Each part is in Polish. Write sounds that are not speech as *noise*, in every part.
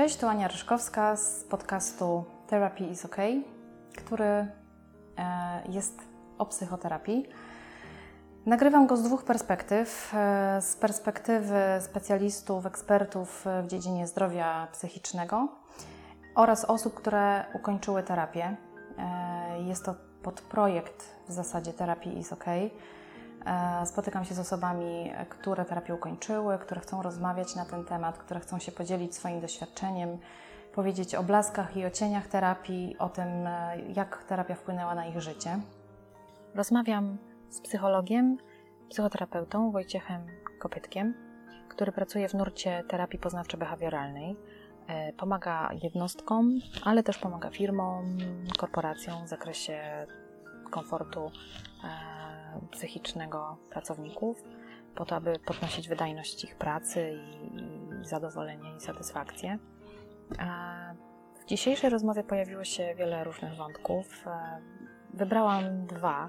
Cześć, tu Ania Ryszkowska z podcastu Therapy is OK, który e, jest o psychoterapii. Nagrywam go z dwóch perspektyw. E, z perspektywy specjalistów, ekspertów w dziedzinie zdrowia psychicznego oraz osób, które ukończyły terapię. E, jest to podprojekt w zasadzie Therapy is OK. Spotykam się z osobami, które terapię ukończyły, które chcą rozmawiać na ten temat, które chcą się podzielić swoim doświadczeniem, powiedzieć o blaskach i o cieniach terapii, o tym, jak terapia wpłynęła na ich życie. Rozmawiam z psychologiem, psychoterapeutą Wojciechem Kopytkiem, który pracuje w nurcie terapii poznawczo-behawioralnej. Pomaga jednostkom, ale też pomaga firmom, korporacjom w zakresie komfortu psychicznego pracowników, po to, aby podnosić wydajność ich pracy i, i zadowolenie i satysfakcję. W dzisiejszej rozmowie pojawiło się wiele różnych wątków. Wybrałam dwa.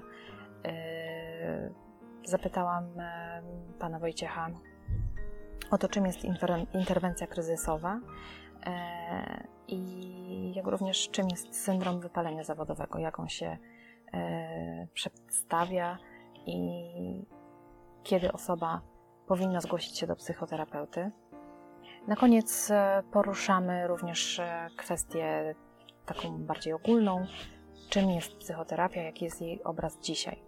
Zapytałam pana Wojciecha o to, czym jest interwencja kryzysowa i jak również czym jest syndrom wypalenia zawodowego, jak on się przedstawia i kiedy osoba powinna zgłosić się do psychoterapeuty. Na koniec e, poruszamy również e, kwestię taką bardziej ogólną, czym jest psychoterapia, jaki jest jej obraz dzisiaj.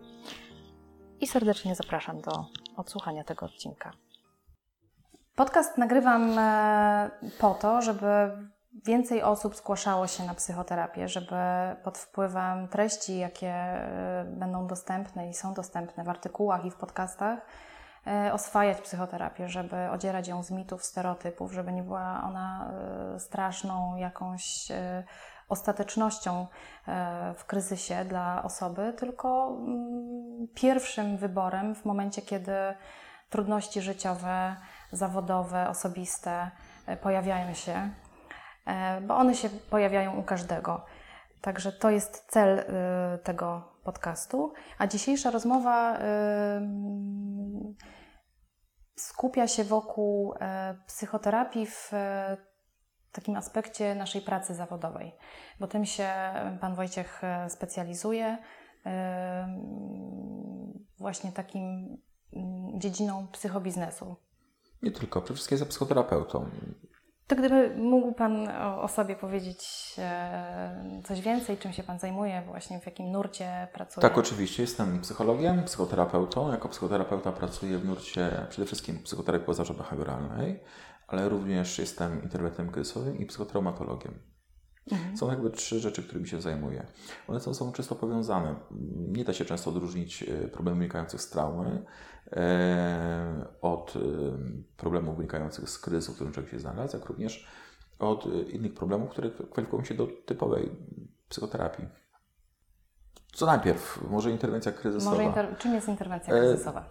I serdecznie zapraszam do odsłuchania tego odcinka. Podcast nagrywam e, po to, żeby więcej osób zgłaszało się na psychoterapię, żeby pod wpływem treści, jakie e, będą dostępne i są dostępne w artykułach i w podcastach, e, oswajać psychoterapię, żeby odzierać ją z mitów, stereotypów, żeby nie była ona e, straszną jakąś ostatecznością w kryzysie dla osoby, tylko mm, pierwszym wyborem w momencie, kiedy trudności życiowe, zawodowe, osobiste pojawiają się bo one się pojawiają u każdego. Także to jest cel y, tego podcastu. A dzisiejsza rozmowa y, skupia się wokół e, psychoterapii w e, takim aspekcie naszej pracy zawodowej, bo tym się Pan Wojciech specjalizuje, właśnie takim mm, dziedziną psychobiznesu. Nie tylko, przede wszystkim jestem psychoterapeutą. To gdyby mógł Pan o, sobie powiedzieć e, coś więcej, czym się Pan zajmuje, właśnie w jakim nurcie pracuje? Tak, oczywiście. Jestem psychologiem, psychoterapeutą. Jako psychoterapeuta pracuję w nurcie przede wszystkim psychoterapii pozażo-behawioralnej, ale również jestem interwentem kryzysowym i psychotraumatologiem. Mhm. Są jakby trzy rzeczy, którymi się zajmuję. One są, są często powiązane. Nie da się często odróżnić e, problemów wynikających z traumy e, od e, problemów wynikających z kryzysu, w którym człowiek się znalazł, jak również od innych problemów, które kwalifikują się do typowej psychoterapii. Co najpierw? Może interwencja kryzysowa. Może inter... Czym jest interwencja kryzysowa?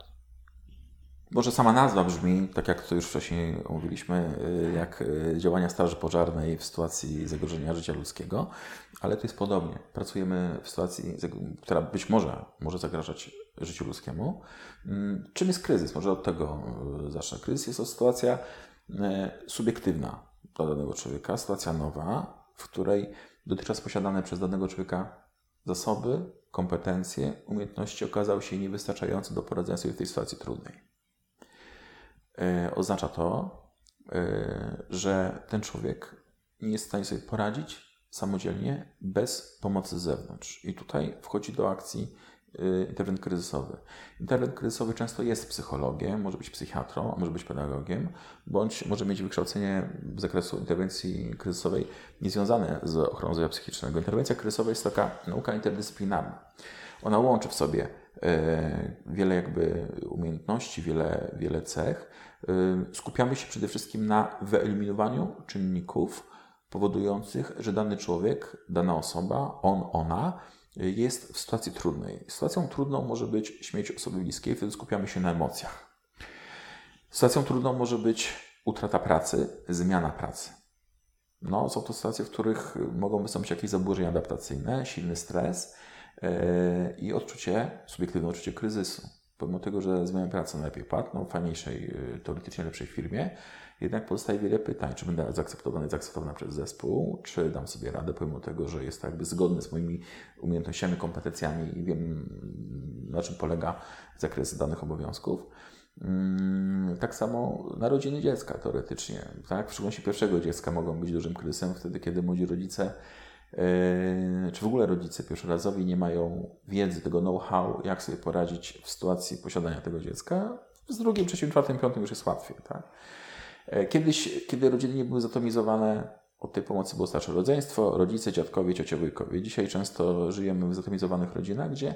Może sama nazwa brzmi, tak jak to już wcześniej omówiliśmy, y, jak y, działania Straży Pożarnej w sytuacji zagrożenia życia ludzkiego, ale to jest podobnie. Pracujemy w sytuacji, która być może może zagrażać życiu ludzkiemu. Mm, czym jest kryzys? Może od tego y, zacznę. Kryzys jest to sytuacja subiektywna dla danego człowieka, sytuacja nowa, w której dotychczas posiadane przez danego człowieka zasoby, kompetencje, umiejętności okazały się niewystarczające do poradzenia sobie w tej sytuacji trudnej. E, oznacza to, e, że ten człowiek nie jest w stanie sobie poradzić samodzielnie bez pomocy z zewnątrz. I tutaj wchodzi do akcji e, interwent kryzysowy. Interwent kryzysowy często jest psychologiem, może być psychiatrą, a może być pedagogiem, bądź może mieć wykształcenie z zakresu interwencji kryzysowej niezwiązane z ochroną zdrowia psychicznego. Interwencja kryzysowa jest taka nauka interdyscyplinarna. Ona łączy w sobie wiele jakby umiejętności, wiele, wiele cech. E, skupiamy się przede wszystkim na wyeliminowaniu czynników powodujących, że dany człowiek, dana osoba, on, ona jest w sytuacji trudnej. Sytuacją trudną może być śmierć osoby bliskiej, wtedy skupiamy się na emocjach. Sytuacją trudną może być utrata pracy, zmiana pracy. No, są to sytuacje, w których mogą wystąpić jakieś zaburzenia adaptacyjne, silny stres, i odczucie, subiektywne odczucie kryzysu. pomimo tego, że zmieniam pracę na lepiej płatną, fajniejszej, y, teoretycznie lepszej firmie, jednak pozostaje wiele pytań, czy będę zaakceptowany, zaakceptowany przez zespół, czy dam sobie radę, pomimo tego, że jest to jakby zgodny z moimi umiejętnościami, kompetencjami i wiem, na czym polega zakres danych obowiązków. Mm, tak samo narodziny dziecka teoretycznie. Tak? W szczególności pierwszego dziecka mogą być dużym kryzysem wtedy, kiedy młodzi rodzice, czy w ogóle rodzice pierwszorazowi nie mają wiedzy, tego know-how, jak sobie poradzić w sytuacji posiadania tego dziecka. Z drugim, trzecim, czwartym, piątym już jest łatwiej. Tak? E, kiedyś, kiedy rodziny nie były zatomizowane, od tej pomocy było starsze rodzeństwo, rodzice, dziadkowie, ciocie, wujkowie. Dzisiaj często żyjemy w zatomizowanych rodzinach, gdzie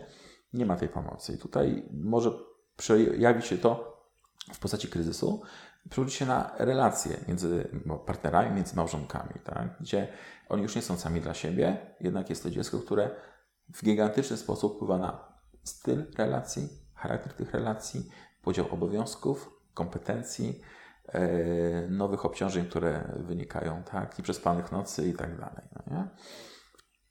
nie ma tej pomocy. I tutaj może przejawi się to w postaci kryzysu, przełoży się na relacje między partnerami, między małżonkami, tak? gdzie oni już nie są sami dla siebie, jednak jest to dziecko, które w gigantyczny sposób wpływa na styl relacji, charakter tych relacji, podział obowiązków, kompetencji, E, nowych obciążeń, które wynikają, tak, nieprzespanych nocy i tak dalej. No nie?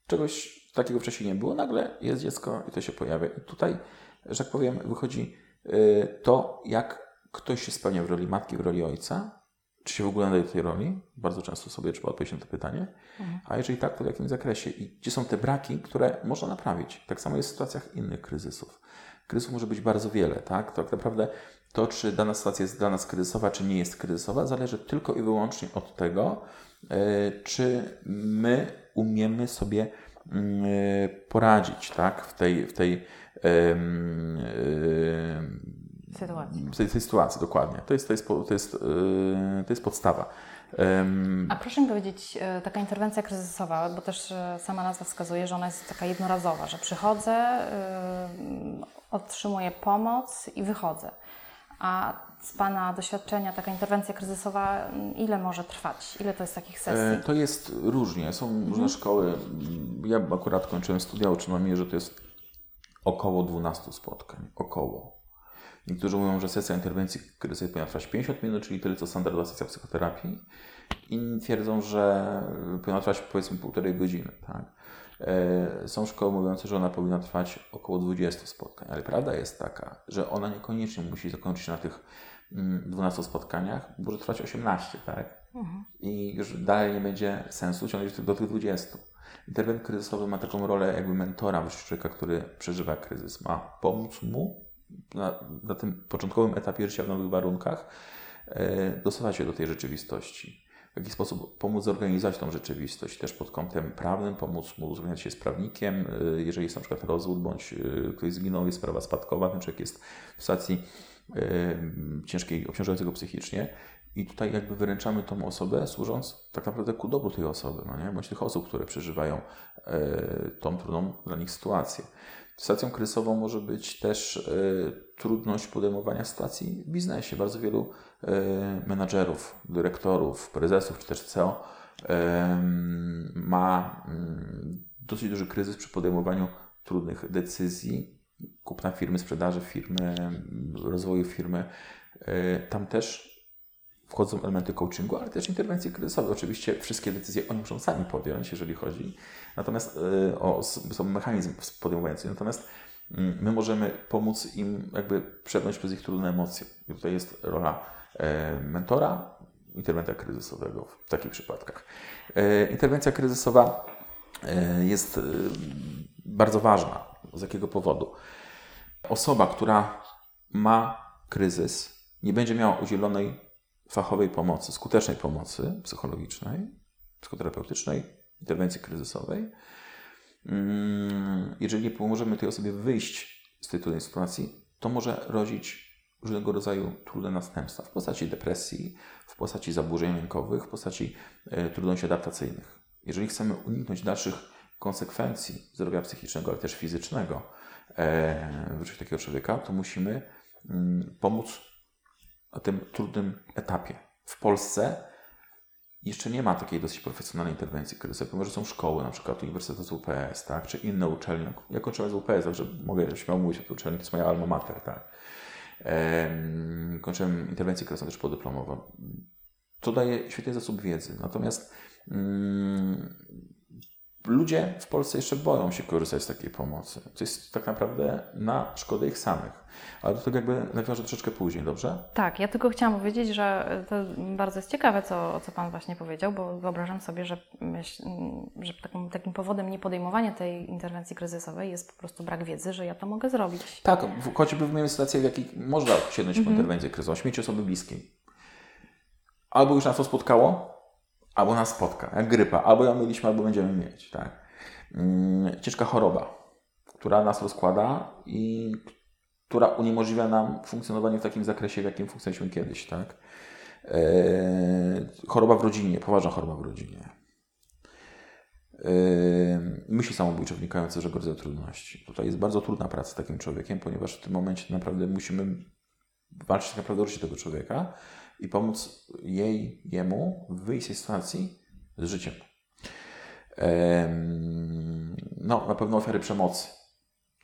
Czegoś takiego wcześniej nie było, nagle jest dziecko i to się pojawia. I tutaj, że tak powiem, wychodzi e, to, jak ktoś się spełnia w roli matki, w roli ojca, czy się w ogóle nadaje do tej roli? Bardzo często sobie trzeba odpowiedzieć na to pytanie. Mhm. A jeżeli tak, to w jakim zakresie? I gdzie są te braki, które można naprawić? Tak samo jest w sytuacjach innych kryzysów. Kryzysów może być bardzo wiele, tak? Tak naprawdę to, czy dana sytuacja jest dla nas kryzysowa, czy nie jest kryzysowa, zależy tylko i wyłącznie od tego, e, czy my umiemy sobie mm, e, poradzić tak, w tej, w tej, sytuacji. W tej, tej sytuacji, dokładnie. To jest, to jest, to jest, e, to jest podstawa. A proszę mi powiedzieć, taka interwencja kryzysowa, bo też sama nazwa wskazuje, że ona jest taka jednorazowa, że przychodzę, otrzymuję pomoc i wychodzę. A z Pana doświadczenia taka interwencja kryzysowa, ile może trwać? Ile to jest takich sesji? E, to jest różnie. Są mhm. różne szkoły. Ja akurat kończyłem studia, uczyłem że to jest około 12 spotkań. Około. Niektórzy mówią, że sesja interwencji kryzysowej powinna trwać 50 minut, czyli tyle co standardowa sesja psychoterapii. Inni twierdzą, że powinna trwać powiedzmy półtorej godziny. Tak? E, są szkoły mówiące, że ona powinna trwać około 20 spotkań, ale prawda jest taka, że ona niekoniecznie musi zakończyć na tych 12 mm, spotkaniach, może trwać 18, tak? Mhm. I już dalej nie będzie sensu ciągnąć do tych 20. Interwent kryzysowy ma taką rolę jakby mentora człowieka, który przeżywa kryzys. Ma pomóc mu na, na tym początkowym etapie życia w nowych warunkach e, dostosować się do tej rzeczywistości w jaki sposób pomóc zorganizować tą rzeczywistość, też pod kątem prawnym, pomóc mu uzgodniać się z prawnikiem, y, jeżeli jest na przykład rozwód, bądź y, ktoś zginął, jest sprawa spadkowa, ten człowiek jest w sytuacji ciężkiej, obciążającego psychicznie. I tutaj jakby wyręczamy tą osobę, służąc tak naprawdę ku dobru tej osoby, no nie? bądź tych osób, które przeżywają tą trudną dla nich sytuację. Sytuacją kryzysową może być też y, trudność podejmowania sytuacji w biznesie. Bardzo wielu y, menadżerów, dyrektorów, prezesów czy też CEO ma mm, dosyć duży kryzys przy podejmowaniu trudnych decyzji, kupna firmy, sprzedaży firmy, rozwoju firmy. Tam też wchodzą elementy coachingu, ale też interwencje kryzysowe. Oczywiście wszystkie decyzje oni muszą sami podjąć, jeżeli chodzi. Natomiast y, o, mechanizm podejmujący. Natomiast mm, my możemy pomóc im jakby przebrnąć przez ich trudne emocje. I tutaj jest rola e, mentora, interwencja kryzysowego w takich przypadkach. E, interwencja kryzysowa e, jest bardzo ważna. Z jakiego powodu? Osoba, która ma kryzys, nie będzie miała udzielonej fachowej pomocy, skutecznej pomocy psychologicznej, psychoterapeutycznej, interwencji kryzysowej, mm, jeżeli pomożemy tej osobie wyjść z tej trudnej sytuacji, to może rodzić różnego rodzaju trudne następstwa w postaci depresji, w postaci zaburzeń lękowych, w postaci e, trudności adaptacyjnych. Jeżeli chcemy uniknąć dalszych konsekwencji zdrowia psychicznego, ale też fizycznego e, w życiu takiego człowieka, to musimy mm, pomóc na tym trudnym etapie. W Polsce jeszcze nie ma takiej dosyć profesjonalnej interwencji kryzysowej, pomimo że są szkoły, na przykład Uniwersytet z UPS, tak, czy inne uczelnie. Ja kończyłem z UPS, także mogę śmiało mówić o tej uczelni, to jest moja alma mater, tak. Kończyłem interwencję kryzysową też podyplomową. To daje świetny zasób wiedzy. Natomiast mm, ludzie w Polsce jeszcze boją się korzystać z takiej pomocy. To jest tak naprawdę na szkodę ich samych. Ale do tego jakby nawiążę troszeczkę później, dobrze? Tak, ja tylko chciałam powiedzieć, że to bardzo jest ciekawe, co, co Pan właśnie powiedział, bo wyobrażam sobie, że, myśl, że takim, takim powodem niepodejmowania tej interwencji kryzysowej jest po prostu brak wiedzy, że ja to mogę zrobić. Tak, choćby w mojej sytuacji, w jakiej można sięgnąć po interwencję kryzysową, śmieć osoby bliskiej. Albo już nas to spotkało, albo nas spotka, jak grypa, albo ją mieliśmy, albo będziemy mieć. Tak? Mm, ciężka choroba, która nas rozkłada i która uniemożliwia nam funkcjonowanie w takim zakresie, w jakim funkcjonowaliśmy kiedyś. Tak? E, choroba w rodzinie, poważna choroba w rodzinie. E, myśli samobójcze wynikające z różnego rodzaju trudności. Tutaj jest bardzo trudna praca z takim człowiekiem, ponieważ w tym momencie naprawdę musimy walczyć tak naprawdę o życie tego człowieka i pomóc jej, jemu wyjść z tej sytuacji z życiem. No, na pewno ofiary przemocy,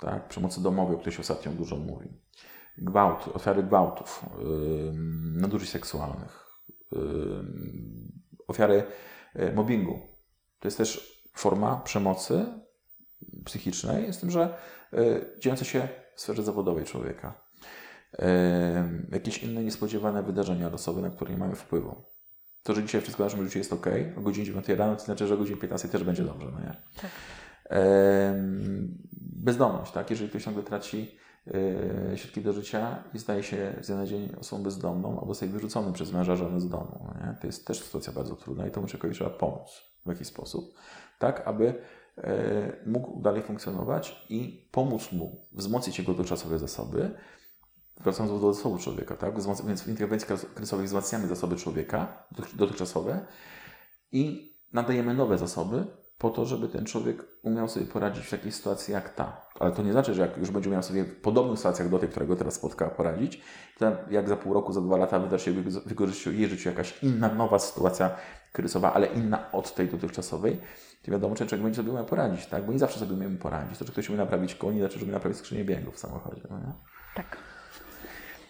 tak? przemocy domowej, o której się ostatnio dużo mówi. Gwałt, ofiary gwałtów, nadużyć seksualnych, ofiary e, mobbingu. To jest też forma przemocy psychicznej, z tym, że e, dziejąca się w sferze zawodowej człowieka jakieś inne niespodziewane wydarzenia losowe, na które nie mamy wpływu. To, że dzisiaj wszystko w naszym życiu jest ok, o godzinie 9 rano, to znaczy, że o godzinie 15 też będzie dobrze, no nie? Tak. Bezdomność, tak? Jeżeli ktoś ciągle traci e, środki do życia i staje się z dnia na dzień osobą bezdomną albo sobie wyrzucony przez męża żonę z domu. No nie? To jest też sytuacja bardzo trudna i to muszę człowiekowi trzeba pomóc w jakiś sposób, tak aby e, mógł dalej funkcjonować i pomóc mu wzmocnić jego dotychczasowe zasoby, wracając do zasobu człowieka, tak? Więc w interwencji kryzysowej wzmacniamy zasoby człowieka dotychczasowe i nadajemy nowe zasoby po to, żeby ten człowiek umiał sobie poradzić w takiej sytuacji jak ta. Ale to nie znaczy, że jak już będzie umiał sobie w podobnych sytuacjach do tej, którego teraz spotka, poradzić, to jak za pół roku, za dwa lata wyda się wykorzystać jej życiu jakaś inna, nowa sytuacja kryzysowa, ale inna od tej dotychczasowej, to wiadomo, czy człowiek będzie sobie umiał poradzić, tak? Bo nie zawsze sobie umiemy poradzić. To, że ktoś umie naprawić koło, nie znaczy, że umie naprawić skrzynię biegów w samochodzie. No nie? Tak.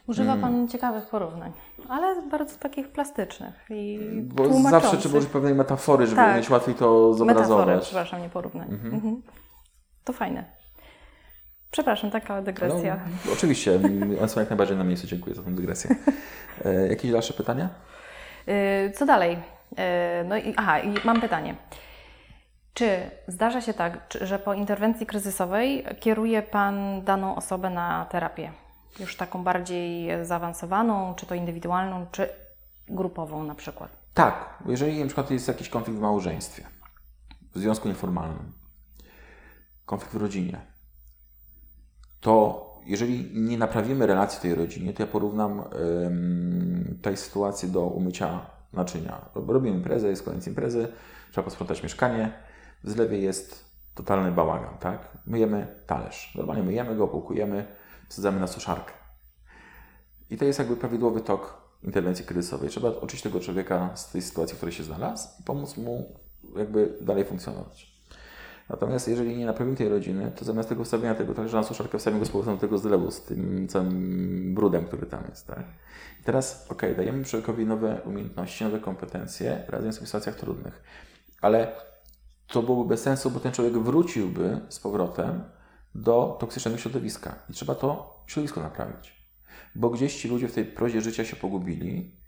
Używa hmm. Pan ciekawych porównań, ale bardzo takich plastycznych i Bo zawsze trzeba użyć pewnej metafory, żeby tak. mieć łatwiej to zobrazować. Metafory, przepraszam, nie porównań. Mhm. Mhm. To fajne. Przepraszam, taka dygresja. No, oczywiście, one są jak najbardziej na miejscu. Dziękuję za tę dygresję. E, jakieś dalsze pytania? E, co dalej? E, no i, aha, i mam pytanie. Czy zdarza się tak, że po interwencji kryzysowej kieruje Pan daną osobę na terapię? Już taką bardziej zaawansowaną, czy to indywidualną, czy grupową na przykład? Tak, jeżeli na przykład jest jakiś konflikt w małżeństwie, w związku nieformalnym, konflikt w rodzinie, to jeżeli nie naprawimy relacji w tej rodzinie, to ja porównam ym, tej sytuacji do umycia naczynia. Robimy imprezę, jest koniec imprezy, trzeba posprzątać mieszkanie, w zlewie jest totalny bałagan, tak? Myjemy talerz. Normalnie myjemy go, opłukujemy, wsadzamy na suszarkę. I to jest jakby prawidłowy tok interwencji kryzysowej. Trzeba oczyścić tego człowieka z tej sytuacji, w której się znalazł i pomóc mu jakby dalej funkcjonować. Natomiast jeżeli nie naprawimy tej rodziny, to zamiast tego wstawienia tego także na suszarkę wstawimy go z powrotem do tego zlewu, z tym całym brudem, który tam jest. Tak? I teraz, ok, dajemy człowiekowi nowe umiejętności, nowe kompetencje, radząc sobie w sytuacjach trudnych. Ale to byłoby bez sensu, bo ten człowiek wróciłby z powrotem do toksycznego środowiska. I trzeba to środowisko naprawić. Bo gdzieś ci ludzie w tej prozie życia się pogubili,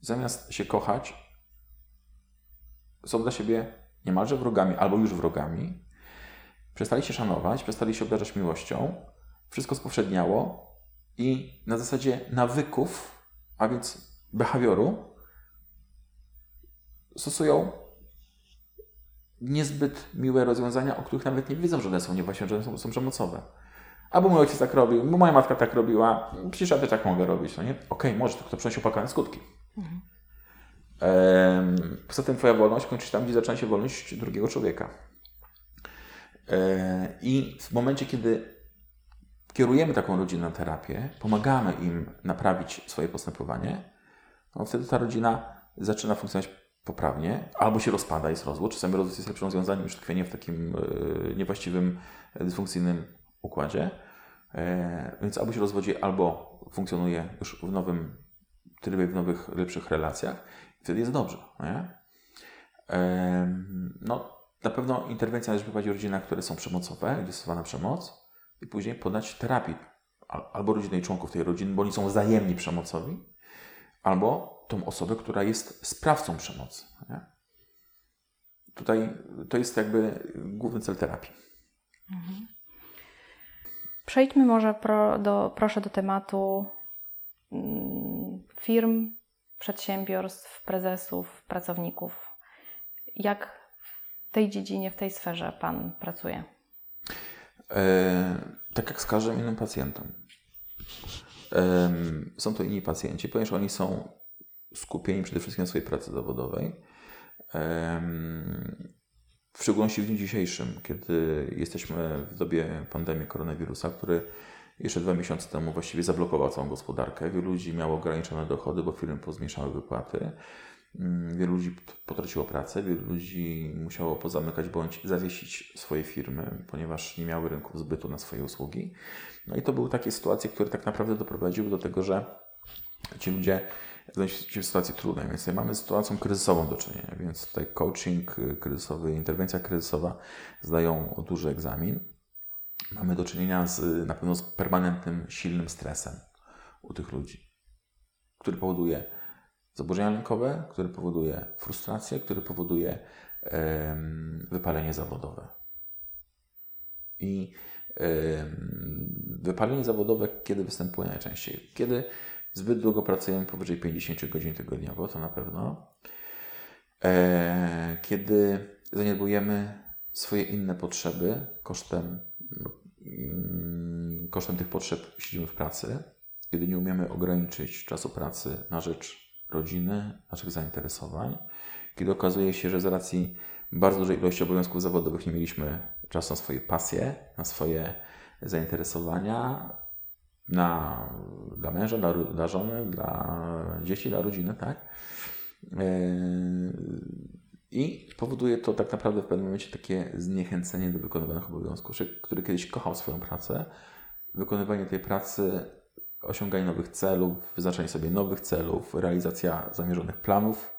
zamiast się kochać, są dla siebie niemalże wrogami albo już wrogami, przestali się szanować, przestali się obdarzać miłością, wszystko spowszedniało i na zasadzie nawyków, a więc behawioru, stosują niezbyt miłe rozwiązania, o których nawet nie wiedzą, że one są niewłaściwe, że one są, są przemocowe. Albo mój ojciec tak robił, bo moja matka tak robiła, przecież ja też tak mogę robić, no nie? Okej, okay, może to, to przynosi opłakane skutki. Mhm. Ehm, poza tym twoja wolność kończy się tam, gdzie zaczyna się wolność drugiego człowieka. Ehm, I w momencie, kiedy kierujemy taką rodzinę na terapię, pomagamy im naprawić swoje postępowanie, no wtedy ta rodzina zaczyna funkcjonować poprawnie, albo się rozpada, jest rozwód. Czasami rozwód jest lepszym rozwiązaniem niż tkwienie w takim e, niewłaściwym, dysfunkcyjnym układzie. E, więc albo się rozwodzi, albo funkcjonuje już w nowym trybie, w nowych, lepszych relacjach. Wtedy jest dobrze. Nie? E, no, na pewno interwencja należy prowadzić w rodzinach, które są przemocowe, gdzie stosowana przemoc i później podać terapii albo rodzinej członków tej rodziny, bo oni są wzajemnie przemocowi, albo tą osobę, która jest sprawcą przemocy. Nie? Tutaj to jest jakby główny cel terapii. Mhm. Przejdźmy może pro, do, proszę do tematu mm, firm, przedsiębiorstw, prezesów, pracowników. Jak w tej dziedzinie, w tej sferze Pan pracuje? E, tak jak z każdym innym pacjentem. E, są to inni pacjenci, ponieważ oni są skupieni przede wszystkim na swojej pracy zawodowej. W szczególności w dniu dzisiejszym, kiedy jesteśmy w dobie pandemii koronawirusa, który jeszcze dwa miesiące temu właściwie zablokował całą gospodarkę. Wielu ludzi miało ograniczone dochody, bo firmy pozmniejszały wypłaty. Mm, wielu ludzi potraciło pracę, wielu ludzi musiało pozamykać bądź zawiesić swoje firmy, ponieważ nie miały rynków zbytu na swoje usługi. No i to były takie sytuacje, które tak naprawdę doprowadziły do tego, że ci ludzie znaleźli się w sytuacji trudnej, więc mamy z sytuacją kryzysową do czynienia, więc tutaj coaching kryzysowy, interwencja kryzysowa zdają duży egzamin. Mamy do czynienia z, na pewno z permanentnym, silnym stresem u tych ludzi, który powoduje zaburzenia lękowe, który powoduje frustrację, który powoduje wypalenie zawodowe. I wypalenie zawodowe kiedy występuje najczęściej? Kiedy zbyt długo pracujemy powyżej 50 godzin tygodniowo, to na pewno. E, kiedy zaniedbujemy swoje inne potrzeby kosztem, mm, kosztem tych potrzeb siedzimy w pracy, kiedy nie umiemy ograniczyć czasu pracy na rzecz rodziny, naszych zainteresowań, kiedy okazuje się, że z racji bardzo dużej ilości obowiązków zawodowych nie mieliśmy czasu na swoje pasje, na swoje zainteresowania, na, dla męża, dla, dla żony, dla dzieci, dla rodziny, tak? E, I powoduje to tak naprawdę w pewnym momencie takie zniechęcenie do wykonywanych obowiązków. Człowiek, który kiedyś kochał swoją pracę, wykonywanie tej pracy osiąganie nowych celów, wyznaczanie sobie nowych celów, realizacja zamierzonych planów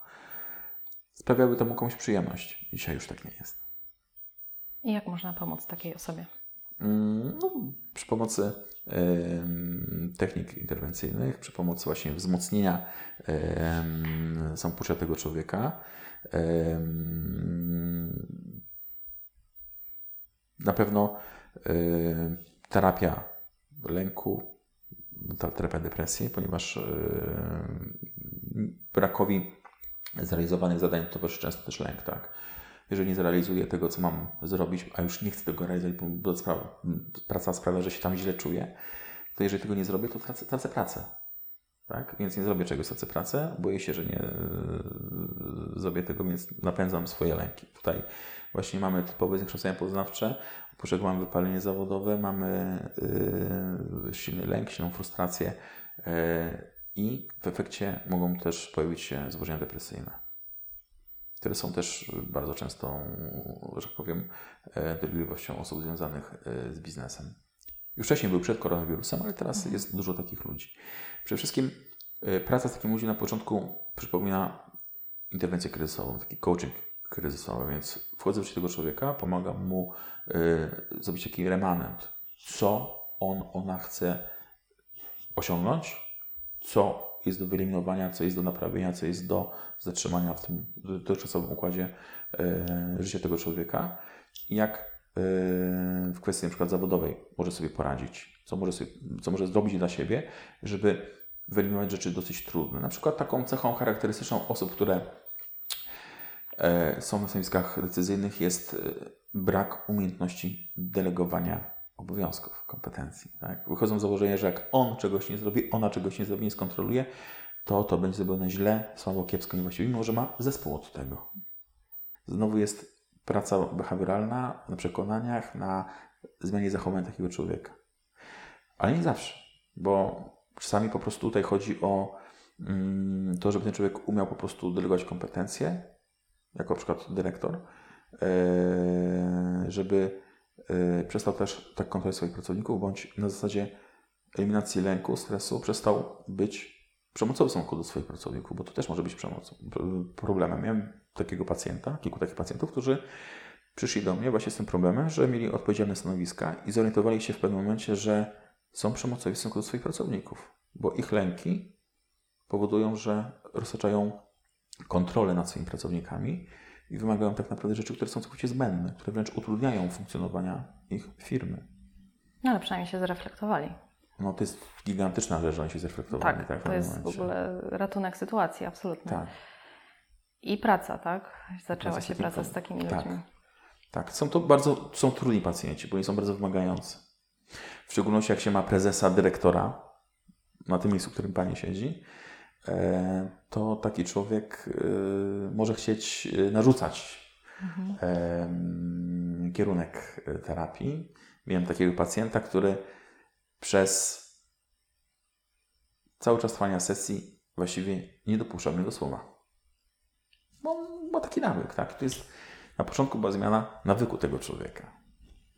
sprawiały temu komuś przyjemność. Dzisiaj już tak nie jest. I jak można pomóc takiej osobie? Mm, no, przy pomocy technik interwencyjnych, przy pomocy właśnie wzmocnienia samopoczucia tego człowieka. Na pewno terapia lęku, terapia depresji, ponieważ brakowi zrealizowanych zadań towarzyszy często też lęk, tak? Jeżeli nie zrealizuję tego, co mam zrobić, a już nie chcę tego realizować, bo praca sprawia, że się tam źle czuję, to jeżeli tego nie zrobię, to tracę, tracę pracę. Tak? Więc nie zrobię czegoś, tracę pracę, boję się, że nie yy, zrobię tego, więc napędzam swoje lęki. Tutaj właśnie mamy typowe zniekształcenia poznawcze, Poczek mamy wypalenie zawodowe, mamy yy, silny lęk, silną frustrację yy, i w efekcie mogą też pojawić się zaburzenia depresyjne, które są też bardzo często, że tak powiem, yy, dolegliwością osób związanych yy, z biznesem. Już wcześniej był przed koronawirusem, ale teraz mhm. jest dużo takich ludzi. Przede wszystkim yy, praca z takim ludźmi na początku przypomina interwencję kryzysową, taki coaching kryzysowy, więc wchodzę w życie tego człowieka, pomagam mu zrobić taki remanent, co on, ona chce osiągnąć, co jest do wyeliminowania, co jest do naprawienia, co jest do zatrzymania w tym dotychczasowym układzie y, życia tego człowieka jak y, w kwestii na przykład zawodowej może sobie poradzić, co może, sobie, co może zrobić dla siebie, żeby wyeliminować rzeczy dosyć trudne. Na przykład taką cechą charakterystyczną osób, które E, są na stanowiskach decyzyjnych, jest e, brak umiejętności delegowania obowiązków, kompetencji. Tak? Wychodzą z założenia, że jak on czegoś nie zrobi, ona czegoś nie zrobi, nie skontroluje, to to będzie zrobione źle, słabo, kiepsko, niewłaściwie, mimo że ma zespół od tego. Znowu jest praca behawioralna na przekonaniach, na zmianie zachowań takiego człowieka. Ale nie zawsze, bo czasami po prostu tutaj chodzi o mm, to, żeby ten człowiek umiał po prostu delegować kompetencje, jako na przykład dyrektor, e, żeby przestał też tak kontrolować swoich pracowników, bądź na zasadzie eliminacji lęku, stresu przestał być przemocowy stosunku do swoich pracowników, bo to też może być przemocą, problemem. Miałem takiego pacjenta, kilku takich pacjentów, którzy przyszli do mnie właśnie z tym problemem, że mieli odpowiedzialne stanowiska i zorientowali się w pewnym momencie, że są przemocowi w stosunku do swoich pracowników, bo ich lęki powodują, że roztaczają kontrolę nad swoimi pracownikami i wymagają tak naprawdę rzeczy, które są całkowicie zbędne, które wręcz utrudniają funkcjonowania ich firmy. No ale przynajmniej się zreflektowali. No to jest gigantyczna rzecz, że oni się zreflektowali. Tak, tak, w to pewnym jest w momencie. ogóle ratunek sytuacji, absolutnie. Tak, I praca, tak? Zaczęła Praca się praca z takimi tak. ludźmi. tak. Są to bardzo są trudni pacjenci, bo oni są bardzo wymagający. W szczególności jak się ma prezesa, dyrektora na tym miejscu, w którym pani siedzi, to taki człowiek e, może chcieć e, narzucać Mhm. kierunek e, terapii. Miałem takiego pacjenta, który przez cały czas trwania sesji właściwie nie dopuszczał mnie do słowa. Bo ma taki nawyk, tak? To jest, na początku była zmiana nawyku tego człowieka.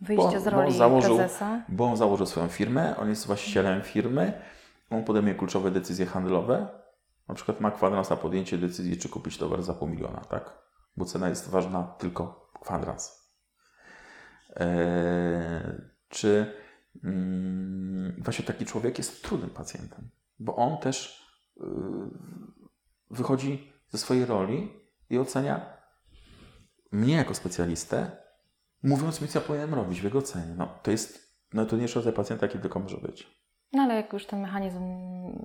Wyjście Bo- z bo roli założył- prezesa. Bo on założył swoją firmę, on jest właścicielem firmy, on podejmuje kluczowe decyzje handlowe. Na przykład ma kwadrans na podjęcie decyzji, czy kupić towar za pół miliona, tak? Bo cena jest ważna tylko kwadrans. Eee, czy mm, właśnie taki człowiek jest trudnym pacjentem, bo on też yy, wychodzi ze swojej roli i ocenia mnie jako specjalistę, mówiąc mi, co ja powinienem robić w jego ocenie. No, to jest najtrudniejszy rodzaj pacjenta, jaki tylko może być. No ale jak już ten mechanizm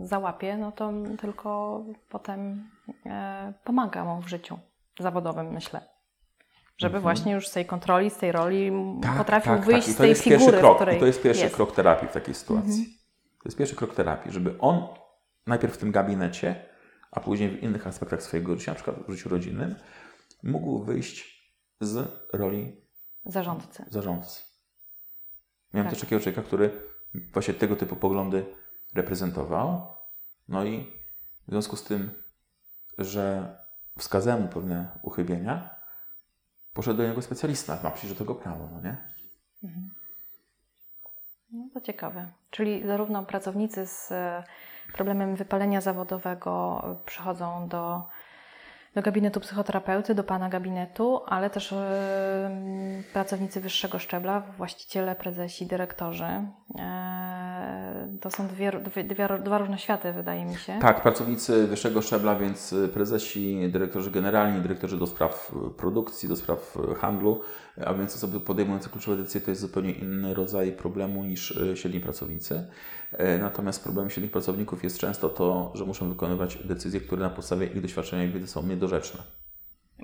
załapie, no to tylko potem e, pomaga mu w życiu zawodowym, myślę. Żeby Mhm. właśnie już z tej kontroli, z tej roli Tak, potrafił tak, wyjść tak. Z tej jest figury, krok. w której I to jest pierwszy jest. krok terapii w takiej sytuacji. Mhm. To jest pierwszy krok terapii, żeby on najpierw w tym gabinecie, a później w innych aspektach swojego życia, na przykład w życiu rodzinnym, mógł wyjść z roli Zarządcy. zarządcy. Miałem Tak. też takiego człowieka, który właśnie tego typu poglądy reprezentował. No i w związku z tym, że wskazałem mu pewne uchybienia, poszedł do niego specjalista. Ma przecież do tego prawo, no nie? No to ciekawe. Czyli zarówno pracownicy z problemem wypalenia zawodowego przychodzą do, do gabinetu psychoterapeuty, do pana gabinetu, ale też e, pracownicy wyższego szczebla, właściciele, prezesi, dyrektorzy. To są dwie, dwie, dwa różne światy, wydaje mi się. Tak, pracownicy wyższego szczebla, więc y, prezesi, dyrektorzy generalni, dyrektorzy do spraw y, produkcji, do spraw y, handlu, a więc osoby podejmujące kluczowe decyzje to jest zupełnie inny rodzaj problemu niż średni pracownicy. E, Natomiast problemem średnich pracowników jest często to, że muszą wykonywać decyzje, które na podstawie ich doświadczenia i wiedzy są niedorzeczne.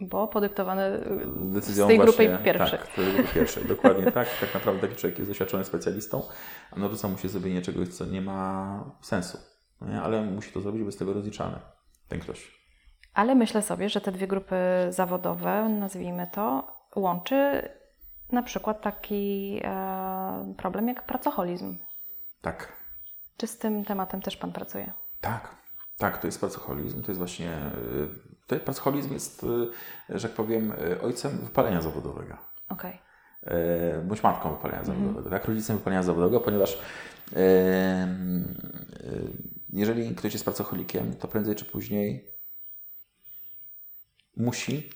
Bo podyktowane e, Decyzją z tej grupy właśnie- pierwszej. Tak, z tej grupy pierwszej, dokładnie *laughs* tak. Tak naprawdę taki człowiek jest doświadczonym specjalistą, a narzuca mu się zrobienie czegoś, co nie ma sensu. No nie? Ale musi to zrobić, bo jest tego rozliczany ten ktoś. Ale myślę sobie, że te dwie grupy zawodowe, nazwijmy to, łączy na przykład taki e, problem jak pracoholizm. Tak, Czy z tym tematem też Pan pracuje? tak, tak, to jest pracoholizm. To jest właśnie. Y, To pracoholizm jest, y, że tak powiem, y, ojcem wypalenia zawodowego. Okej. e, bądź matką wypalenia Mhm. zawodowego, tak? Rodzicem wypalenia zawodowego, ponieważ e, jeżeli ktoś jest pracocholikiem, to prędzej czy później musi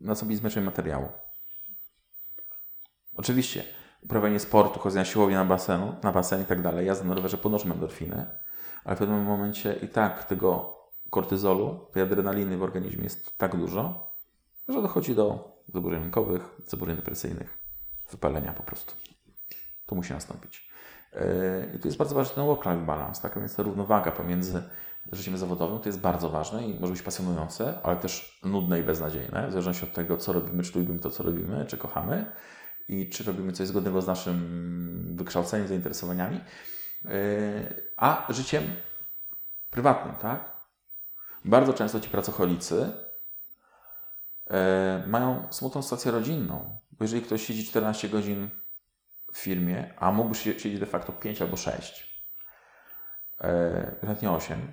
nasobić zmęczenie materiału. Oczywiście uprawianie sportu, chodzenie na siłownię na basenu, na basen i tak dalej, jazda na rowerze podnoszą endorfiny, ale w pewnym momencie i tak tego kortyzolu, tej adrenaliny w organizmie jest tak dużo, że dochodzi do zaburzeń lękowych, zaburzeń depresyjnych, wypalenia po prostu. To musi nastąpić. Yy, I tu jest bardzo ważny ten work-life balance, tak? Więc ta równowaga pomiędzy życiem zawodowym to jest bardzo ważne i może być pasjonujące, ale też nudne i beznadziejne, w zależności od tego, co robimy, czy lubimy to, co robimy, czy kochamy i czy robimy coś zgodnego z naszym wykształceniem, zainteresowaniami, yy, a życiem prywatnym, tak? Bardzo często ci pracocholicy e, mają smutną sytuację rodzinną. Bo jeżeli ktoś siedzi 14 godzin w firmie, a mógłby sie- siedzieć de facto 5 albo 6, e, nawet nie 8,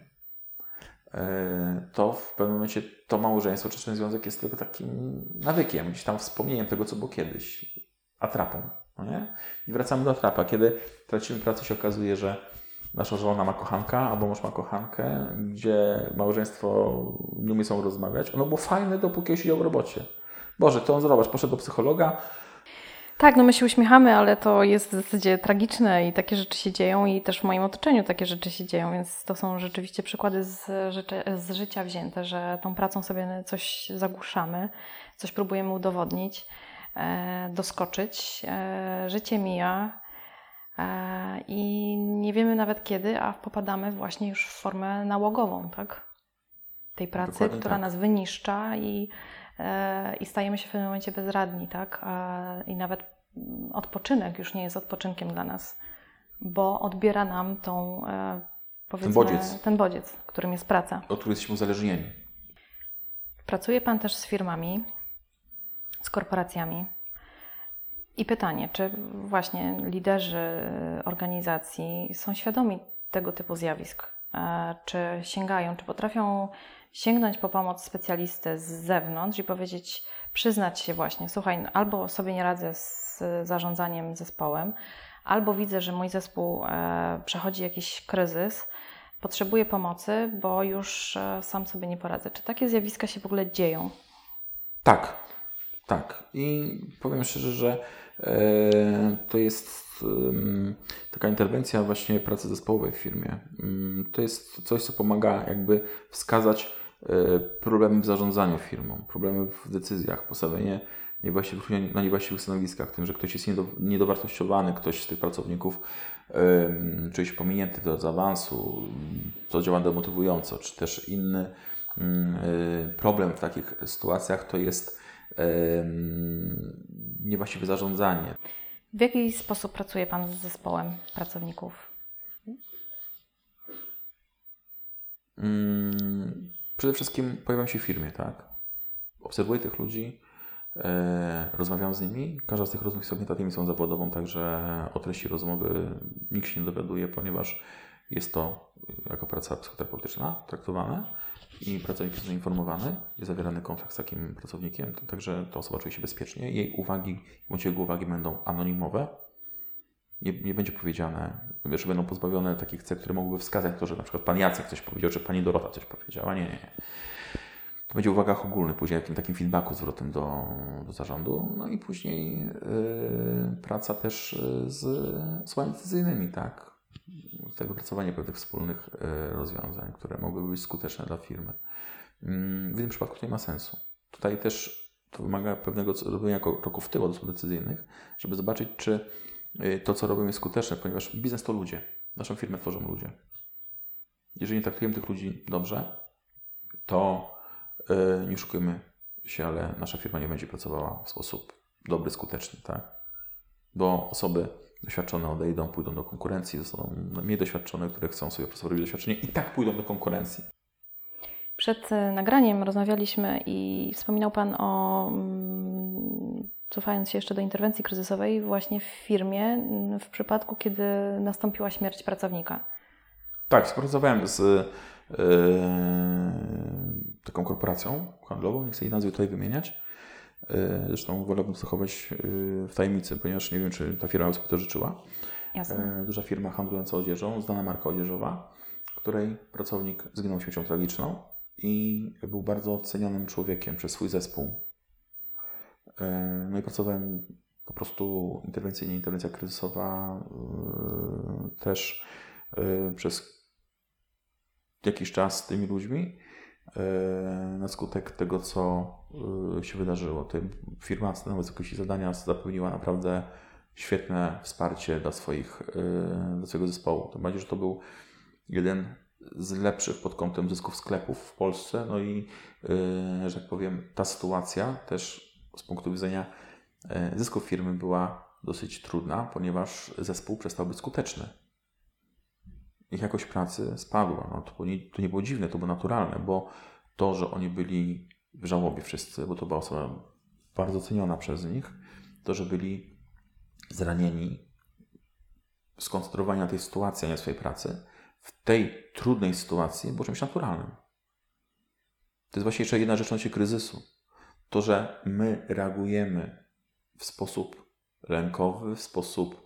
e, to w pewnym momencie to małżeństwo czy ten związek jest tylko takim nawykiem, gdzieś tam wspomnieniem tego, co było kiedyś, atrapą. No? I wracamy do atrapa. Kiedy tracimy pracę, się okazuje, że nasza żona ma kochanka, albo mąż ma kochankę, gdzie małżeństwo nie umie sobą rozmawiać. Ono było fajne, dopóki siedział w robocie. Boże, to on zobacz, poszedł do psychologa, tak, no my się uśmiechamy, ale to jest w zasadzie tragiczne i takie rzeczy się dzieją i też w moim otoczeniu takie rzeczy się dzieją, więc to są rzeczywiście przykłady z, z życia wzięte, że tą pracą sobie coś zagłuszamy, coś próbujemy udowodnić, e, doskoczyć. E, życie mija i nie wiemy nawet kiedy, a popadamy właśnie już w formę nałogową, tak? Tej pracy, Dokładnie która tak. nas wyniszcza i E, i stajemy się w pewnym momencie bezradni, tak? I nawet odpoczynek już nie jest odpoczynkiem dla nas, bo odbiera nam tą, e, ten bodziec, ten bodziec którym jest praca. Od którego jesteśmy uzależnieni. Pracuje Pan też z firmami, z korporacjami. I pytanie, czy właśnie liderzy organizacji są świadomi tego typu zjawisk? E, czy sięgają, czy potrafią sięgnąć po pomoc specjalisty z zewnątrz i powiedzieć, przyznać się właśnie, słuchaj, no, albo sobie nie radzę z zarządzaniem zespołem, albo widzę, że mój zespół e, przechodzi jakiś kryzys, potrzebuję pomocy, bo już e, sam sobie nie poradzę. Czy takie zjawiska się w ogóle dzieją? Tak, tak. I powiem szczerze, że to jest taka interwencja właśnie pracy zespołowej w firmie. Mm, to jest coś, co pomaga jakby wskazać E, problemy w zarządzaniu firmą, problemy w decyzjach, postawienie na niewłaściwych stanowiskach, tym, że ktoś jest niedowartościowany, ktoś z tych pracowników um, czuje się pominięty drodze awansu, to działa demotywująco, czy też inny um, problem w takich sytuacjach to jest niewłaściwe zarządzanie. W jaki sposób pracuje Pan z zespołem pracowników? Hmm Przede wszystkim pojawiam się w firmie, tak? Obserwuję tych ludzi, e, rozmawiam z nimi. Każda z tych rozmów jest objęta są zawodową, także o treści rozmowy nikt się nie dowiaduje, ponieważ jest to jako praca psychoterapeutyczna traktowane i pracownik jest informowany, jest zawierany kontrakt z takim pracownikiem, także ta osoba czuje się bezpiecznie. Jej uwagi bądź jego uwagi będą anonimowe, nie, nie będzie powiedziane, że będą pozbawione takich cech, które mogłyby wskazać to, że na przykład pan Jacek coś powiedział, czy pani Dorota coś powiedziała. Nie, nie, nie. To będzie uwagach ogólnych, później jakim takim feedbacku zwrotem do, do zarządu, no i później yy, praca też z osobami decyzyjnymi, tak? Tutaj wypracowanie pewnych wspólnych yy, rozwiązań, które mogłyby być skuteczne dla firmy. Yy, w tym przypadku to nie ma sensu. Tutaj też to wymaga pewnego robienia kroków w tył od decyzyjnych, żeby zobaczyć, czy Y, to, co robimy, jest skuteczne, ponieważ biznes to ludzie. Naszą firmę tworzą ludzie. Jeżeli nie traktujemy tych ludzi dobrze, to yy, nie oszukujmy się, ale nasza firma nie będzie pracowała w sposób dobry, skuteczny, tak? Bo osoby doświadczone odejdą, pójdą do konkurencji, zostaną mniej doświadczone, które chcą sobie po prostu robić doświadczenie i tak pójdą do konkurencji. Przed e, nagraniem rozmawialiśmy i wspominał Pan o mm, cofając się jeszcze do interwencji kryzysowej, właśnie w firmie, mm, w przypadku, kiedy nastąpiła śmierć pracownika. Tak, współpracowałem z yy, taką korporacją handlową, nie chcę jej nazwy tutaj wymieniać. Yy, zresztą wolałbym zachować yy, w tajemnicy, ponieważ nie wiem, czy ta firma sobie to życzyła. Jasne. Duża firma handlująca odzieżą, znana marka odzieżowa, której pracownik zginął śmiercią tragiczną i był bardzo cenionym człowiekiem przez swój zespół E, no i pracowałem po prostu interwencyjnie, interwencja kryzysowa e, też e, przez jakiś czas z tymi ludźmi na skutek tego, co się wydarzyło. Firma na wysokości zadania zapewniła naprawdę świetne wsparcie dla, swoich, dla swojego zespołu. Tym bardziej, że to był jeden z lepszych pod kątem zysków sklepów w Polsce. No i, że tak powiem, ta sytuacja też z punktu widzenia e, zysków firmy była dosyć trudna, ponieważ zespół przestał być skuteczny. Ich jakość pracy spadła. No, to, nie, to nie było dziwne, to było naturalne, bo to, że oni byli w żałobie wszyscy, bo to była osoba bardzo ceniona przez nich, to, że byli zranieni, skoncentrowani na tej sytuacji, a nie swojej pracy, w tej trudnej sytuacji było czymś naturalnym. To jest właśnie jeszcze jedna rzecz w kryzysu to, że my reagujemy w sposób lękowy, w sposób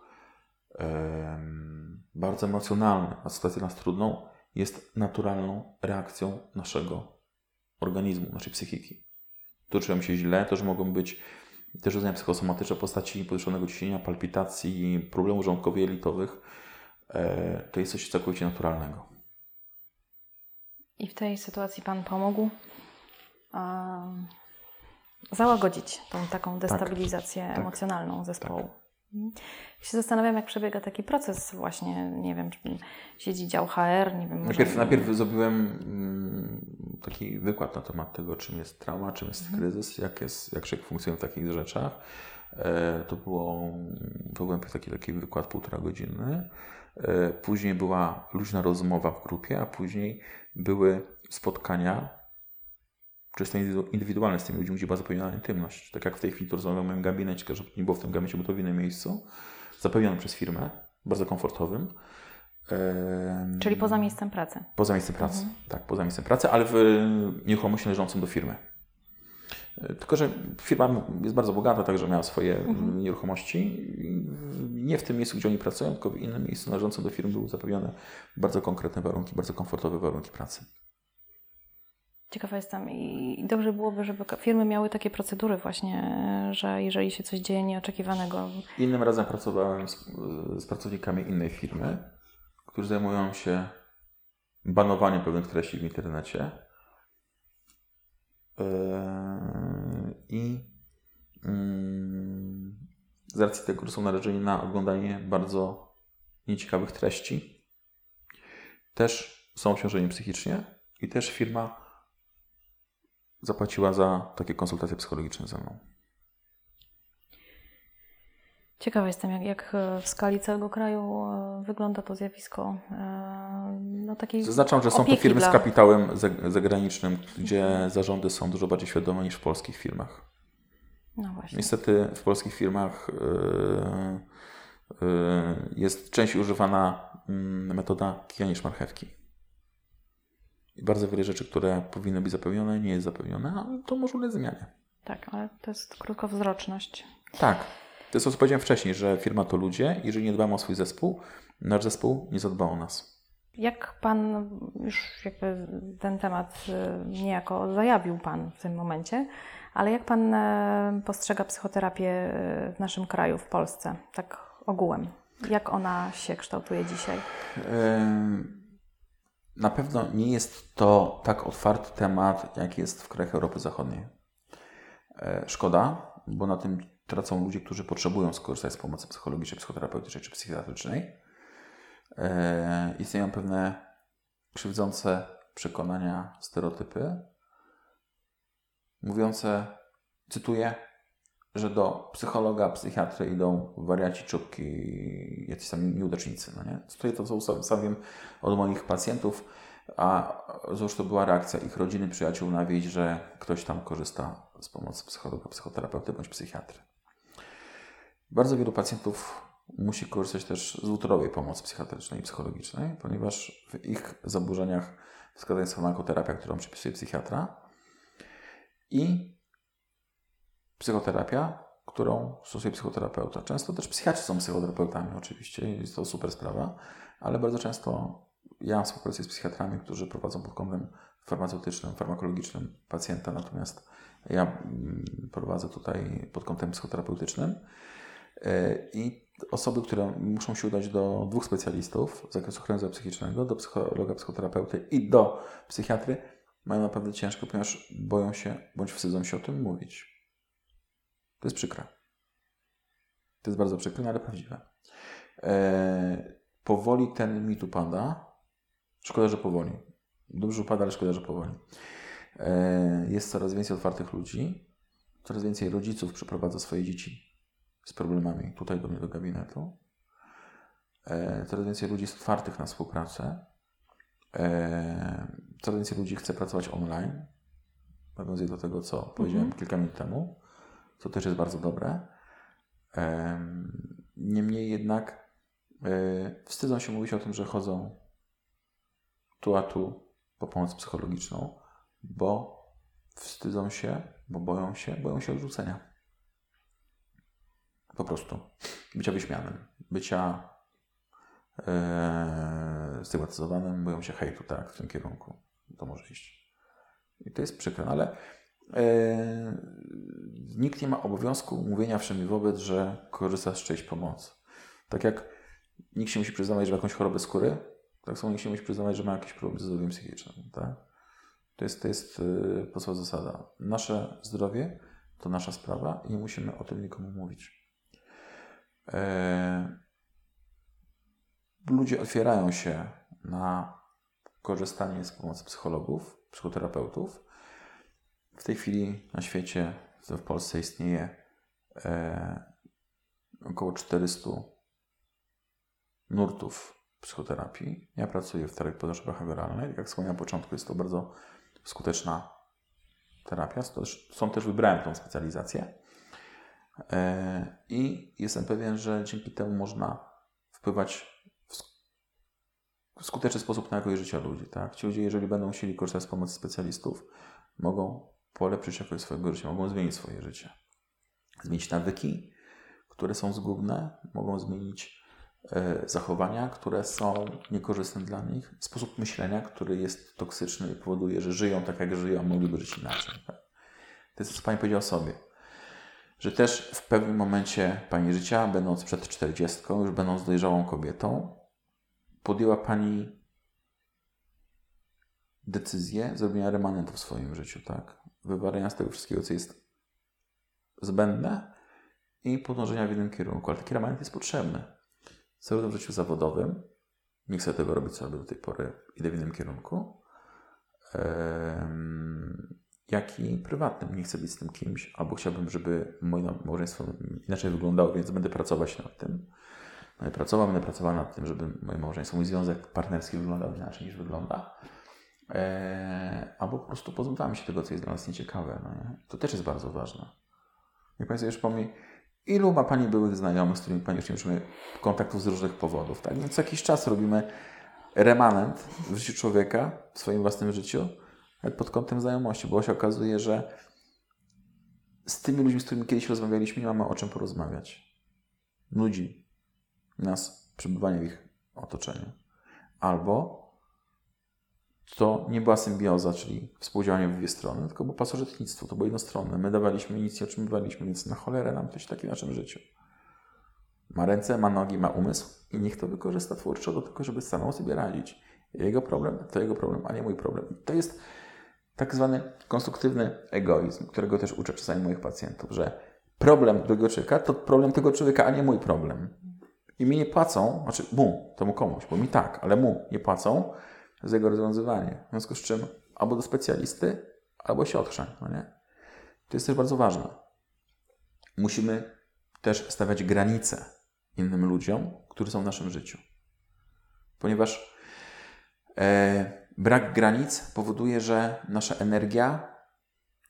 bardzo emocjonalny na sytuację nas trudną, jest naturalną reakcją naszego organizmu, naszej psychiki. to czują się źle, to, że mogą być też rodzenia psychosomatyczne w postaci podwyższonego ciśnienia, palpitacji, problemów żołądkowo-jelitowych, e, to jest coś całkowicie naturalnego. I w tej sytuacji Pan pomógł um, załagodzić tą taką tak. destabilizację tak, emocjonalną tak, zespołu. Tak. Się zastanawiam, jak przebiega taki proces właśnie, nie wiem, czy siedzi dział HR, nie wiem. Najpierw, może... najpierw zrobiłem mm, taki wykład na temat tego, czym jest trauma, czym jest mhm. kryzys, jak, jest, jak człowiek funkcjonuje w takich rzeczach. E, to było, to był taki, taki wykład półtora godziny. E, później była luźna rozmowa w grupie, a później były spotkania czysto indywidualne z tymi ludźmi, gdzie była zapewniona intymność. Tak jak w tej chwili to rozmawiam w moim gabinecie, że nie było w tym gabinecie, bo to w innym miejscu, zapewnionym przez firmę, bardzo komfortowym. Czyli poza miejscem pracy. Poza miejscem pracy, mhm. tak, poza miejscem pracy, ale w nieruchomości należącym do firmy. E, tylko, że firma jest bardzo bogata, także miała swoje mhm. nieruchomości. Nie w tym miejscu, gdzie oni pracują, tylko w innym miejscu należącym do firmy były zapewnione bardzo konkretne warunki, bardzo komfortowe warunki pracy. Ciekawa jestem i dobrze byłoby, żeby firmy miały takie procedury właśnie, że jeżeli się coś dzieje nieoczekiwanego. Innym razem pracowałem z, z pracownikami innej firmy, którzy zajmują się banowaniem pewnych treści w internecie. Yy, I mm, z racji tego, że są narażeni na oglądanie bardzo nieciekawych treści, też są obciążeni psychicznie i też firma zapłaciła za takie konsultacje psychologiczne ze mną. Ciekawa jestem, jak, jak w skali całego kraju e, wygląda to zjawisko. E, no, takiej Zaznaczam, że są to firmy dla... z kapitałem zagranicznym, gdzie zarządy są dużo bardziej świadome niż w polskich firmach. No właśnie. Niestety w polskich firmach e, jest częściej używana mm, metoda kija niż marchewki. I bardzo wiele rzeczy, które powinny być zapewnione, nie jest zapewnione, a to może ulec zmianie. Tak, ale to jest krótkowzroczność. Tak. To jest to, co powiedziałem wcześniej, że firma to ludzie. Jeżeli nie dbamy o swój zespół, nasz zespół nie zadba o nas. Jak Pan, już jakby ten temat y, niejako zajawił Pan w tym momencie, ale jak Pan e, postrzega psychoterapię y, w naszym kraju, w Polsce, tak ogółem? Jak ona się kształtuje dzisiaj? Na pewno nie jest to tak otwarty temat, jak jest w krajach Europy Zachodniej. E, szkoda, bo na tym tracą ludzie, którzy potrzebują skorzystać z pomocy psychologicznej, psychoterapeutycznej czy psychiatrycznej. E, istnieją pewne krzywdzące przekonania, stereotypy, mówiące, cytuję, że do psychologa, psychiatry idą wariaci, czubki, jacyś tam nieudacznicy. No nie? Tutaj to, co sam od moich pacjentów, a zresztą była reakcja ich rodziny, przyjaciół na wieść, że ktoś tam korzysta z pomocy psychologa, psychoterapeuty bądź psychiatry. Bardzo wielu pacjentów musi korzystać też z utorowej pomocy psychiatrycznej i psychologicznej, ponieważ w ich zaburzeniach wskazana jest farmakoterapia, którą przypisuje psychiatra i psychoterapia, którą stosuje psychoterapeuta. Często też psychiatrzy są psychoterapeutami, oczywiście, jest to super sprawa, ale bardzo często ja współpracuję z psychiatrami, którzy prowadzą pod kątem farmaceutycznym, farmakologicznym pacjenta, natomiast ja mm, prowadzę tutaj pod kątem psychoterapeutycznym. E, I osoby, które muszą się udać do dwóch specjalistów z zakresu chronienia psychicznego, do psychologa, psychoterapeuty i do psychiatry, mają naprawdę ciężko, ponieważ boją się bądź wstydzą się o tym mówić. To jest przykre. To jest bardzo przykre, no ale prawdziwe. E, powoli ten mit upada. Szkoda, że powoli. Dobrze upada, ale szkoda, że powoli. E, jest coraz więcej otwartych ludzi. Coraz więcej rodziców przyprowadza swoje dzieci z problemami tutaj do mnie do gabinetu. E, coraz więcej ludzi jest otwartych na współpracę. Coraz więcej ludzi chce pracować online. Nawiązuję do tego, co powiedziałem mhm. kilka minut temu co też jest bardzo dobre. Niemniej jednak e, wstydzą się mówić o tym, że chodzą tu a tu po pomoc psychologiczną, bo wstydzą się, bo boją się, boją się odrzucenia. Po prostu. Bycia wyśmianym, bycia e, stygmatyzowanym, boją się hejtu, tak, w tym kierunku. To może iść. I to jest przykre, ale nikt nie ma obowiązku mówienia wszędzie wobec, że korzysta z czyjejś pomocy. Tak jak nikt się musi przyznawać, że ma jakąś chorobę skóry, tak samo nikt się musi przyznawać, że ma jakiś problem ze zdrowiem psychicznym. Tak? To jest, to jest yy, podstawowa zasada. Nasze zdrowie to nasza sprawa i nie musimy o tym nikomu mówić. E, ludzie otwierają się na korzystanie z pomocy psychologów, psychoterapeutów. W tej chwili na świecie, w Polsce istnieje e, około 400 nurtów psychoterapii. Ja pracuję w terapii poznawczo-behawioralnej. Jak wspomniałem na początku, jest to bardzo skuteczna terapia. Są też wybrałem tą specjalizację. E, I jestem pewien, że dzięki temu można wpływać w skuteczny sposób na jakość życia ludzi. Tak? Ci ludzie, jeżeli będą chcieli korzystać z pomocy specjalistów, mogą polepszyć jakość swojego życia, mogą zmienić swoje życie. Zmienić nawyki, które są zgubne, mogą zmienić e, zachowania, które są niekorzystne dla nich, sposób myślenia, który jest toksyczny i powoduje, że żyją tak, jak żyją, a mogliby żyć inaczej. Tak? To jest, co Pani powiedziała sobie. Że też w pewnym momencie Pani życia, będąc przed 40, już będąc dojrzałą kobietą, podjęła Pani decyzję zrobienia remanentu w swoim życiu, tak? Wywarenia z tego wszystkiego, co jest zbędne i podążenia w innym kierunku. Ale taki remanent jest potrzebny. Zarówno w życiu zawodowym, nie chcę tego robić, co do tej pory, idę w innym kierunku, jak i prywatnym. Nie chcę być z tym kimś, albo chciałbym, żeby moje małżeństwo inaczej wyglądało, więc będę pracować nad tym. Będę pracował, będę pracował nad tym, żeby moje małżeństwo, mój związek partnerski wyglądał inaczej niż wygląda. Eee, albo po prostu pozbywamy się tego, co jest dla nas nieciekawe. No nie? To też jest bardzo ważne. Jak sobie już pomni, ilu ma Pani byłych znajomych, z którymi Pani już nie utrzymuje kontaktów z różnych powodów, tak? Więc co jakiś czas robimy remanent w życiu człowieka, w swoim własnym życiu, pod kątem znajomości, bo się okazuje, że z tymi ludźmi, z którymi kiedyś rozmawialiśmy, nie mamy o czym porozmawiać. Nudzi nas przebywanie w ich otoczeniu. Albo to nie była symbioza, czyli współdziałanie w dwie strony, tylko było pasożytnictwo, to było jednostronne. My dawaliśmy, nic nie otrzymywaliśmy, więc na cholerę nam coś takiego w naszym życiu. Ma ręce, ma nogi, ma umysł i niech to wykorzysta twórczo do tego, żeby samemu sobie radzić. Jego problem to jego problem, a nie mój problem. I to jest tak zwany konstruktywny egoizm, którego też uczę czasami moich pacjentów, że problem drugiego człowieka to problem tego człowieka, a nie mój problem. I mi nie płacą, znaczy mu, temu komuś, bo mi tak, ale mu nie płacą za jego rozwiązywanie. W związku z czym albo do specjalisty, albo się otrze, no nie? To jest też bardzo ważne. Musimy też stawiać granice innym ludziom, którzy są w naszym życiu. Ponieważ e, brak granic powoduje, że nasza energia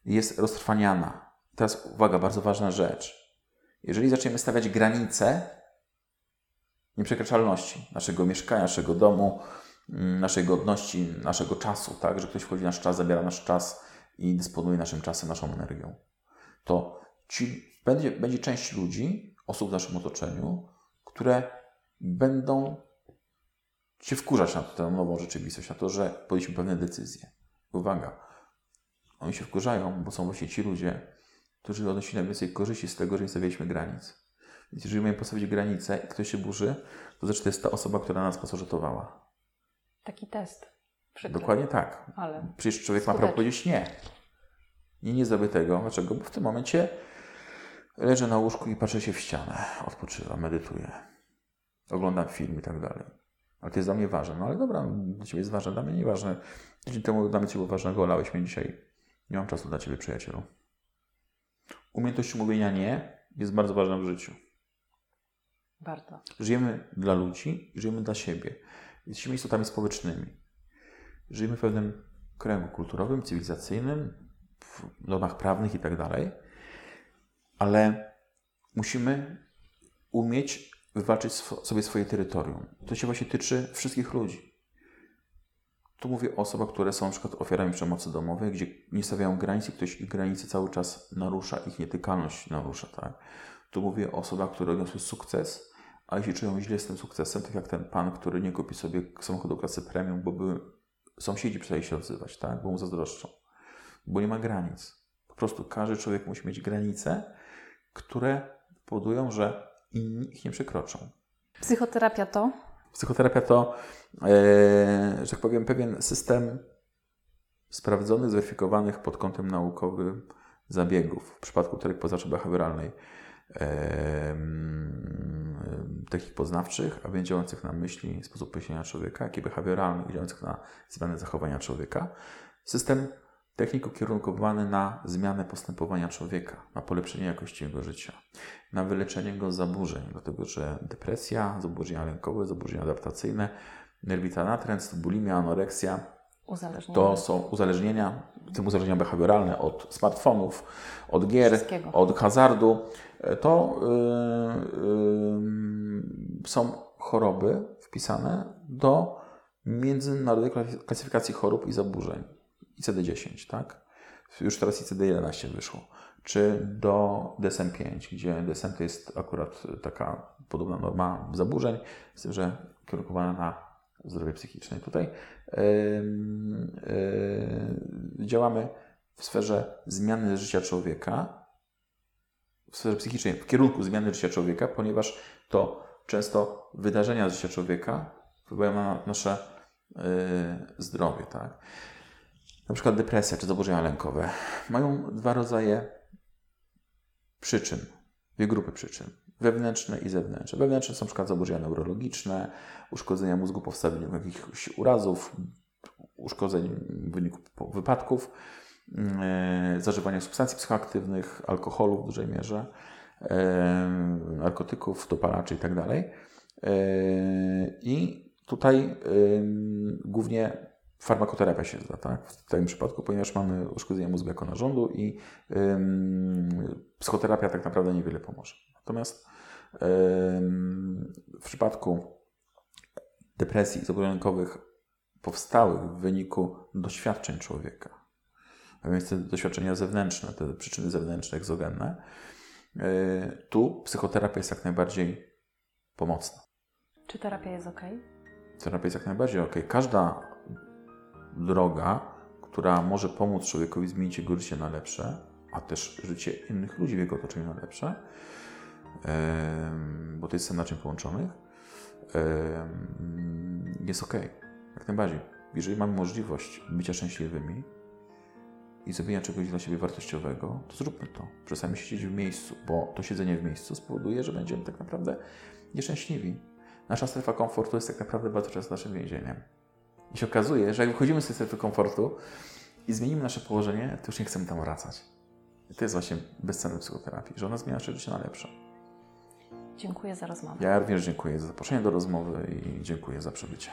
jest roztrwaniana. Teraz uwaga, bardzo ważna rzecz. Jeżeli zaczniemy stawiać granice nieprzekraczalności naszego mieszkania, naszego domu, naszej godności, naszego czasu, tak, że ktoś wchodzi w nasz czas, zabiera nasz czas i dysponuje naszym czasem, naszą energią, to ci, będzie, będzie część ludzi, osób w naszym otoczeniu, które będą się wkurzać na tę nową rzeczywistość, na to, że podjęliśmy pewne decyzje. Uwaga, oni się wkurzają, bo są właśnie ci ludzie, którzy odnosili najwięcej korzyści z tego, że nie stawialiśmy granic. Więc jeżeli mamy postawić granicę i ktoś się burzy, to znaczy to jest ta osoba, która nas pasożytowała. Taki test. Przykry. Dokładnie tak. Ale Przecież człowiek ma prawo powiedzieć nie. Nie, nie zrobię tego. Dlaczego? Bo w tym momencie leżę na łóżku i patrzę się w ścianę. Odpoczywam, medytuję. Oglądam film i tak dalej. Ale to jest dla mnie ważne. No ale dobra, dla Ciebie jest ważne, dla mnie nieważne. Dzięki temu dla mnie Ciebie ważnego, olałeś mnie dzisiaj. Nie mam czasu dla Ciebie, przyjacielu. Umiejętność mówienia nie jest bardzo ważna w życiu. Bardzo. Żyjemy dla ludzi i żyjemy dla siebie. Jesteśmy istotami społecznymi. Żyjemy w pewnym kręgu kulturowym, cywilizacyjnym, w normach prawnych i tak dalej, ale musimy umieć wywalczyć sobie swoje terytorium. To się właśnie tyczy wszystkich ludzi. Tu mówię o osobach, które są na przykład ofiarami przemocy domowej, gdzie nie stawiają granic i ktoś ich granice cały czas narusza, ich nietykalność narusza. Tak? Tu mówię o osobach, które odniosły sukces, a jeśli czują źle z tym sukcesem, tak jak ten pan, który nie kupi sobie samochodu klasy premium, bo by sąsiedzi przestali się odzywać, tak? bo mu zazdroszczą, bo nie ma granic. Po prostu każdy człowiek musi mieć granice, które powodują, że inni ich nie przekroczą. Psychoterapia to? Psychoterapia to, e, że tak powiem, pewien system sprawdzonych, zweryfikowanych pod kątem naukowym zabiegów w przypadku terapii poznawczo-behawioralnej technik poznawczych, a więc działających na myśli, sposób myślenia człowieka, jak i behawioralnych, działających na zmianę zachowania człowieka. System technik ukierunkowany na zmianę postępowania człowieka, na polepszenie jakości jego życia, na wyleczenie go z zaburzeń, dlatego że depresja, zaburzenia lękowe, zaburzenia adaptacyjne, nerwita natręt, bulimia, anoreksja, to są uzależnienia, w tym uzależnienia behawioralne od smartfonów, od gier, od hazardu. To yy, yy, są choroby wpisane do międzynarodowej klasyfikacji chorób i zaburzeń. ICD-10, tak? Już teraz ICD-11 wyszło. Czy do DSM-5, gdzie DSM to jest akurat taka podobna norma zaburzeń, z tym, że kierunkowana na zdrowie psychiczne. Tutaj yy, yy, działamy w sferze zmiany życia człowieka, w sferze psychicznej, w kierunku zmiany życia człowieka, ponieważ to często wydarzenia z życia człowieka wpływają na nasze yy, zdrowie. Tak? Na przykład depresja czy zaburzenia lękowe mają dwa rodzaje przyczyn, dwie grupy przyczyn wewnętrzne i zewnętrzne. Wewnętrzne są np. zaburzenia neurologiczne, uszkodzenia mózgu po jakichś urazów, uszkodzeń w wyniku wypadków, zażywania substancji psychoaktywnych, alkoholu w dużej mierze, yy, narkotyków, dopalaczy itd. Tak yy, I tutaj głównie farmakoterapia się zda, tak? w tym przypadku, ponieważ mamy uszkodzenie mózgu jako narządu i psychoterapia tak naprawdę niewiele pomoże. Natomiast w przypadku depresji zaburzeń powstałych w wyniku doświadczeń człowieka, a więc te doświadczenia zewnętrzne, te przyczyny zewnętrzne, egzogenne, e, tu psychoterapia jest jak najbardziej pomocna. Czy terapia jest ok? Terapia jest jak najbardziej ok. Każda droga, która może pomóc człowiekowi zmienić jego życie na lepsze, a też życie innych ludzi w jego otoczeniu na lepsze, bo to jest naczyń połączonych, jest ok. Jak najbardziej. Jeżeli mamy możliwość bycia szczęśliwymi i zrobienia czegoś dla siebie wartościowego, to zróbmy to. Przestańmy siedzieć w miejscu, bo to siedzenie w miejscu spowoduje, że będziemy tak naprawdę nieszczęśliwi. Nasza strefa komfortu jest tak naprawdę bardzo często naszym więzieniem. I się okazuje, że jak wychodzimy z tej strefy komfortu i zmienimy nasze położenie, to już nie chcemy tam wracać. I to jest właśnie bezcenny psychoterapii, że ona zmienia nasze życie na lepsze. Dziękuję za rozmowę. Ja również dziękuję za zaproszenie do rozmowy i dziękuję za przybycie.